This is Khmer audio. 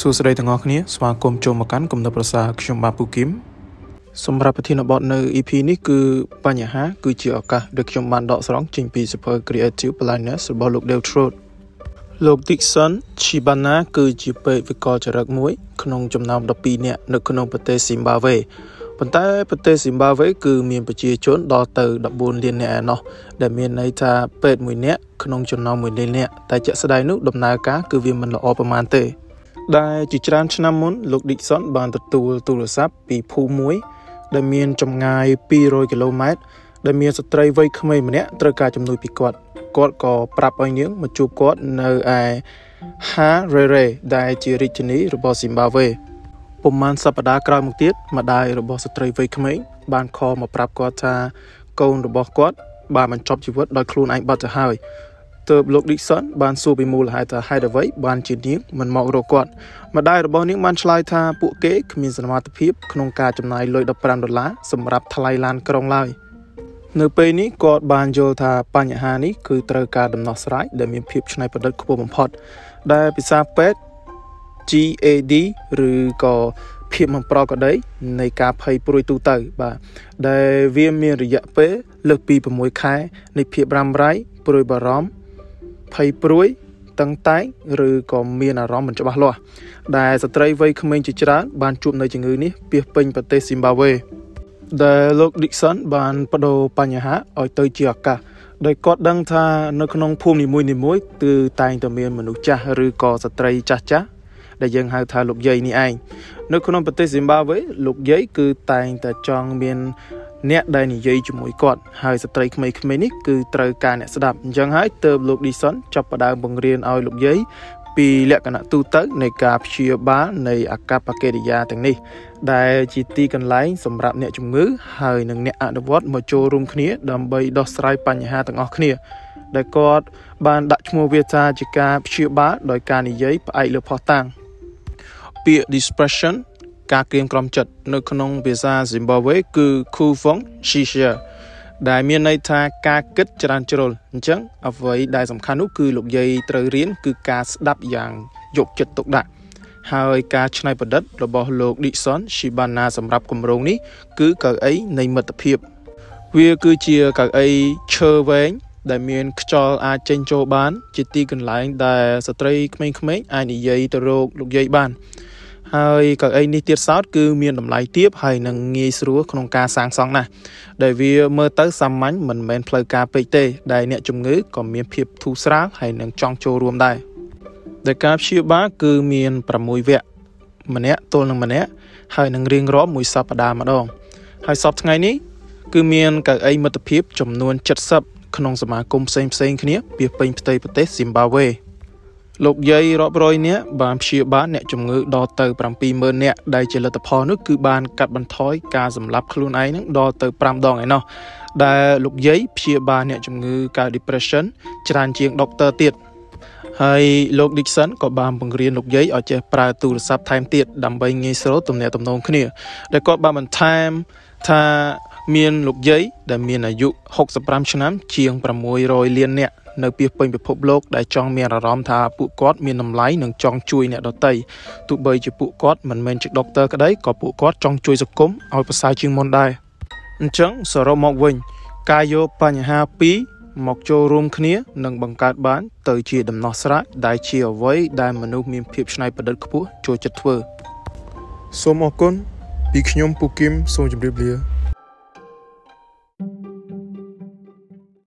សួស្តីទាំងអស់គ្នាស្វាគមន៍ចូលមកកាន់គំនិតប្រសាខ្ញុំបាទពូគឹមសម្រាប់ប្រធានបទនៅ EP នេះគឺបញ្ហា គឺជាឱកាសដែលខ្ញុំបានដកស្រង់ចេញពីសៀវភៅ Creative Blindness របស់លោក Dale Trout លោក Dixon Chibana គឺជាពេទ្យវិកលចរិតមួយ ក្នុងចំណោម12នាក់នៅក្នុងប្រទេស Zimbabwe ប៉ុន្តែប្រទេស Zimbabwe គឺមានប្រជាជនដល់ទៅ14លាននាក់ឯណោះដែលមានន័យថាពេទ្យមួយនាក់ក្នុងចំណោម1លាននាក់តែជាក់ស្ដែងនោះដំណើរការគឺវាមិនល្អប្រហែលទេ ដែលជាច្រើនឆ្នាំមុនលោក Dixon បានទទួលទូរស័ព្ទពីភូមិមួយ ដែលមានចម្ងាយ200គីឡូម៉ែត្រដែលមានស្ត្រីវ័យក្មេងម្នាក់ត្រូវការជំនួយពីគាត់គាត់ក៏ប្រាប់ឲ្យនាងមកជួបគាត់នៅឯ Harare ដែលជារាជធានីរបស់ Zimbabwe ប្រហែលសប្តាហ៍ក្រោយមកទៀតម្ដាយរបស់ស្ត្រីវ័យក្មេងបានខលមកប្រាប់គាត់ថាកូនរបស់គាត់បានបញ្ចប់ជីវិតដោយខ្លួនឯងបាត់ទៅហើយ ទើបលោក Dixon បានសួរពីមូលហេតុថាហេតុអ្វីបានជានាងមិនមករកគាត់ម្ដាយរបស់នាងបានឆ្លើយថាពួកគេគ្មានសមត្ថភាពក្នុងការចំណាយលុយ15ដុល្លារសម្រាប់ថ្លៃឡានក្រុងឡើយនៅពេលនេះគាត់បានយល់ថាបញ្ហានេះគឺត្រូវការដំណោះស្រាយដែលមានភាពច្នៃប្រឌិតខ្ពស់បំផុត ដែលភាសាពេទ្យ GAD ឬក៏ភាពមិនប្រក្រតីនៃការភ័យព្រួយទូទៅ បាទដែលវាមានរយៈពេលលើសពី6ខែនៃភាពរ៉ាំរ៉ៃព្រួយបារម្ភ ភ័យព្រួយតឹងតែងឬក៏មានអារម្មណ៍មិនច្បាស់លាស់ដែលស្ត្រីវ័យក្មេងជាច្រើនបានជួបនៅជំងឺនេះពាសពេញប្រទេសស៊ីមបាវេដែលលោក Dixon បានបដូរបញ្ហាឲ្យទៅជាឱកាសដោយគាត់ដឹងថានៅក្នុងភូមិនីមួយៗគឺតែងតែមានមនុស្សចាស់ឬក៏ស្ត្រីចាស់ចាស់ដែលយើងហៅថាលោកយាយនេះឯងនៅក្នុងប្រទេសស៊ីមបាវេលោកយាយគឺតែងតែចង់មាន អ្នកដែលនិយាយជាមួយគាត់ហើយស្ត្រីក្មេងៗនេះគឺត្រូវការអ្នកស្ដាប់អញ្ចឹងហើយទើបលោកឌីសុនចាប់ផ្ដើមបង្រៀនឲ្យលោកយាយពីលក្ខណៈទូទៅនៃការព្យាបាលនៃអាកប្បកិរិយាទាំងនេះ ដែលជាទីកន្លែងសម្រាប់អ្នកជំងឺហើយនិងអ្នកអនុវត្តមកចូលរួមគ្នា ដើម្បីដោះស្រាយបញ្ហាទាំងអស់គ្នា ដែលគាត់បានដាក់ឈ្មោះវាថាជាការព្យាបាលដោយការនិយាយផ្អែកលើផុសតាំងពាក្យ depression ការក្រៀមក្រំចិត្តនៅក្នុងភាសា Zimbabwe គឺ Kufong Shisha ដែលមានន័យថាការគិតច្រើនជ្រុលអញ្ចឹងអ្វីដែលសំខាន់នោះគឺលោកយាយត្រូវរៀនគឺការស្ដាប់យ៉ាងយកចិត្តទុកដាក់ហើយការច្នៃប្រឌិតរបស់លោក Dixon Shibana សម្រាប់គម្រោងនេះគឺកៅអីនៃមិត្តភាពវាគឺជាកៅអីឈើវែងដែលមានខ្យល់អាចចេញចូលបាន ជាទីកន្លែងដែលស្ត្រីក្មេងៗអាចនិយាយទៅរកលោកយាយបាន ហើយកៅអីនេះទៀតសោតគឺមានតម្លៃទាបហើយនឹងងាយស្រួលក្នុងការសាងសង់ណាស់ដែលវាមើលទៅសាមញ្ញមិនមែនផ្លូវការពេកទេ ដែលអ្នកជំងឺក៏មានភាពធូរស្រាលហើយនឹងចង់ចូលរួមដែរដែលការព្យាបាលគឺមាន6វគ្គម្នាក់ទល់នឹងម្នាក់ហើយនឹងរៀងរាល់មួយសប្តាហ៍ម្ដង ហើយសប្តាហ៍ថ្ងៃនេះគឺមានកៅអីមិត្តភាពចំនួន70ក្នុងសមាគមផ្សេងផ្សេងគ្នាពីពេញផ្ទៃប្រទេសស៊ីមបាវេ លោកយាយរាប់រយនាក់បានព្យាបាលអ្នកជំងឺដល់ទៅ70000នាក់ដែលជាលទ្ធផលនោះគឺបានកាត់បន្ថយការសម្លាប់ខ្លួនឯងនឹងដល់ទៅ5ដងឯណោះដែលលោកយាយព្យាបាលអ្នកជំងឺកើត depression ច្រើនជាងដុកទ័រទៀតហើយលោក Dixon ក៏បានបង្រៀនលោកយាយឲ្យចេះប្រើទូរស័ព្ទថែមទៀតដើម្បីងាយស្រួលទំនាក់ទំនងគ្នាដែលគាត់បានបន្ថែមថាមានលោកយាយដែលមានអាយុ65ឆ្នាំជាង600លាននាក់ នៅពីពេញពិភពលោកដែលចង់មានអារម្មណ៍ថាពួកគាត់មានតម្លៃនិងចង់ជួយអ្នកដទៃទោះបីជាពួកគាត់មិនមែនជាដុកទ័រក្តីក៏ពួកគាត់ចង់ជួយសង្គមឲ្យប្រសើរជាងមុនដែរអញ្ចឹងសរុបមកវិញ ការយកបញ្ហាពីរមកចូលរួមគ្នានឹងបង្កើតបាន ទៅជាដំណោះស្រាយដែលជាអ្វីដែលមនុស្សមានភាពច្នៃប្រឌិតខ្ពស់ចូលចិត្តធ្វើសូមអរគុណពីខ្ញុំពូគឹមសូមជម្រាបលា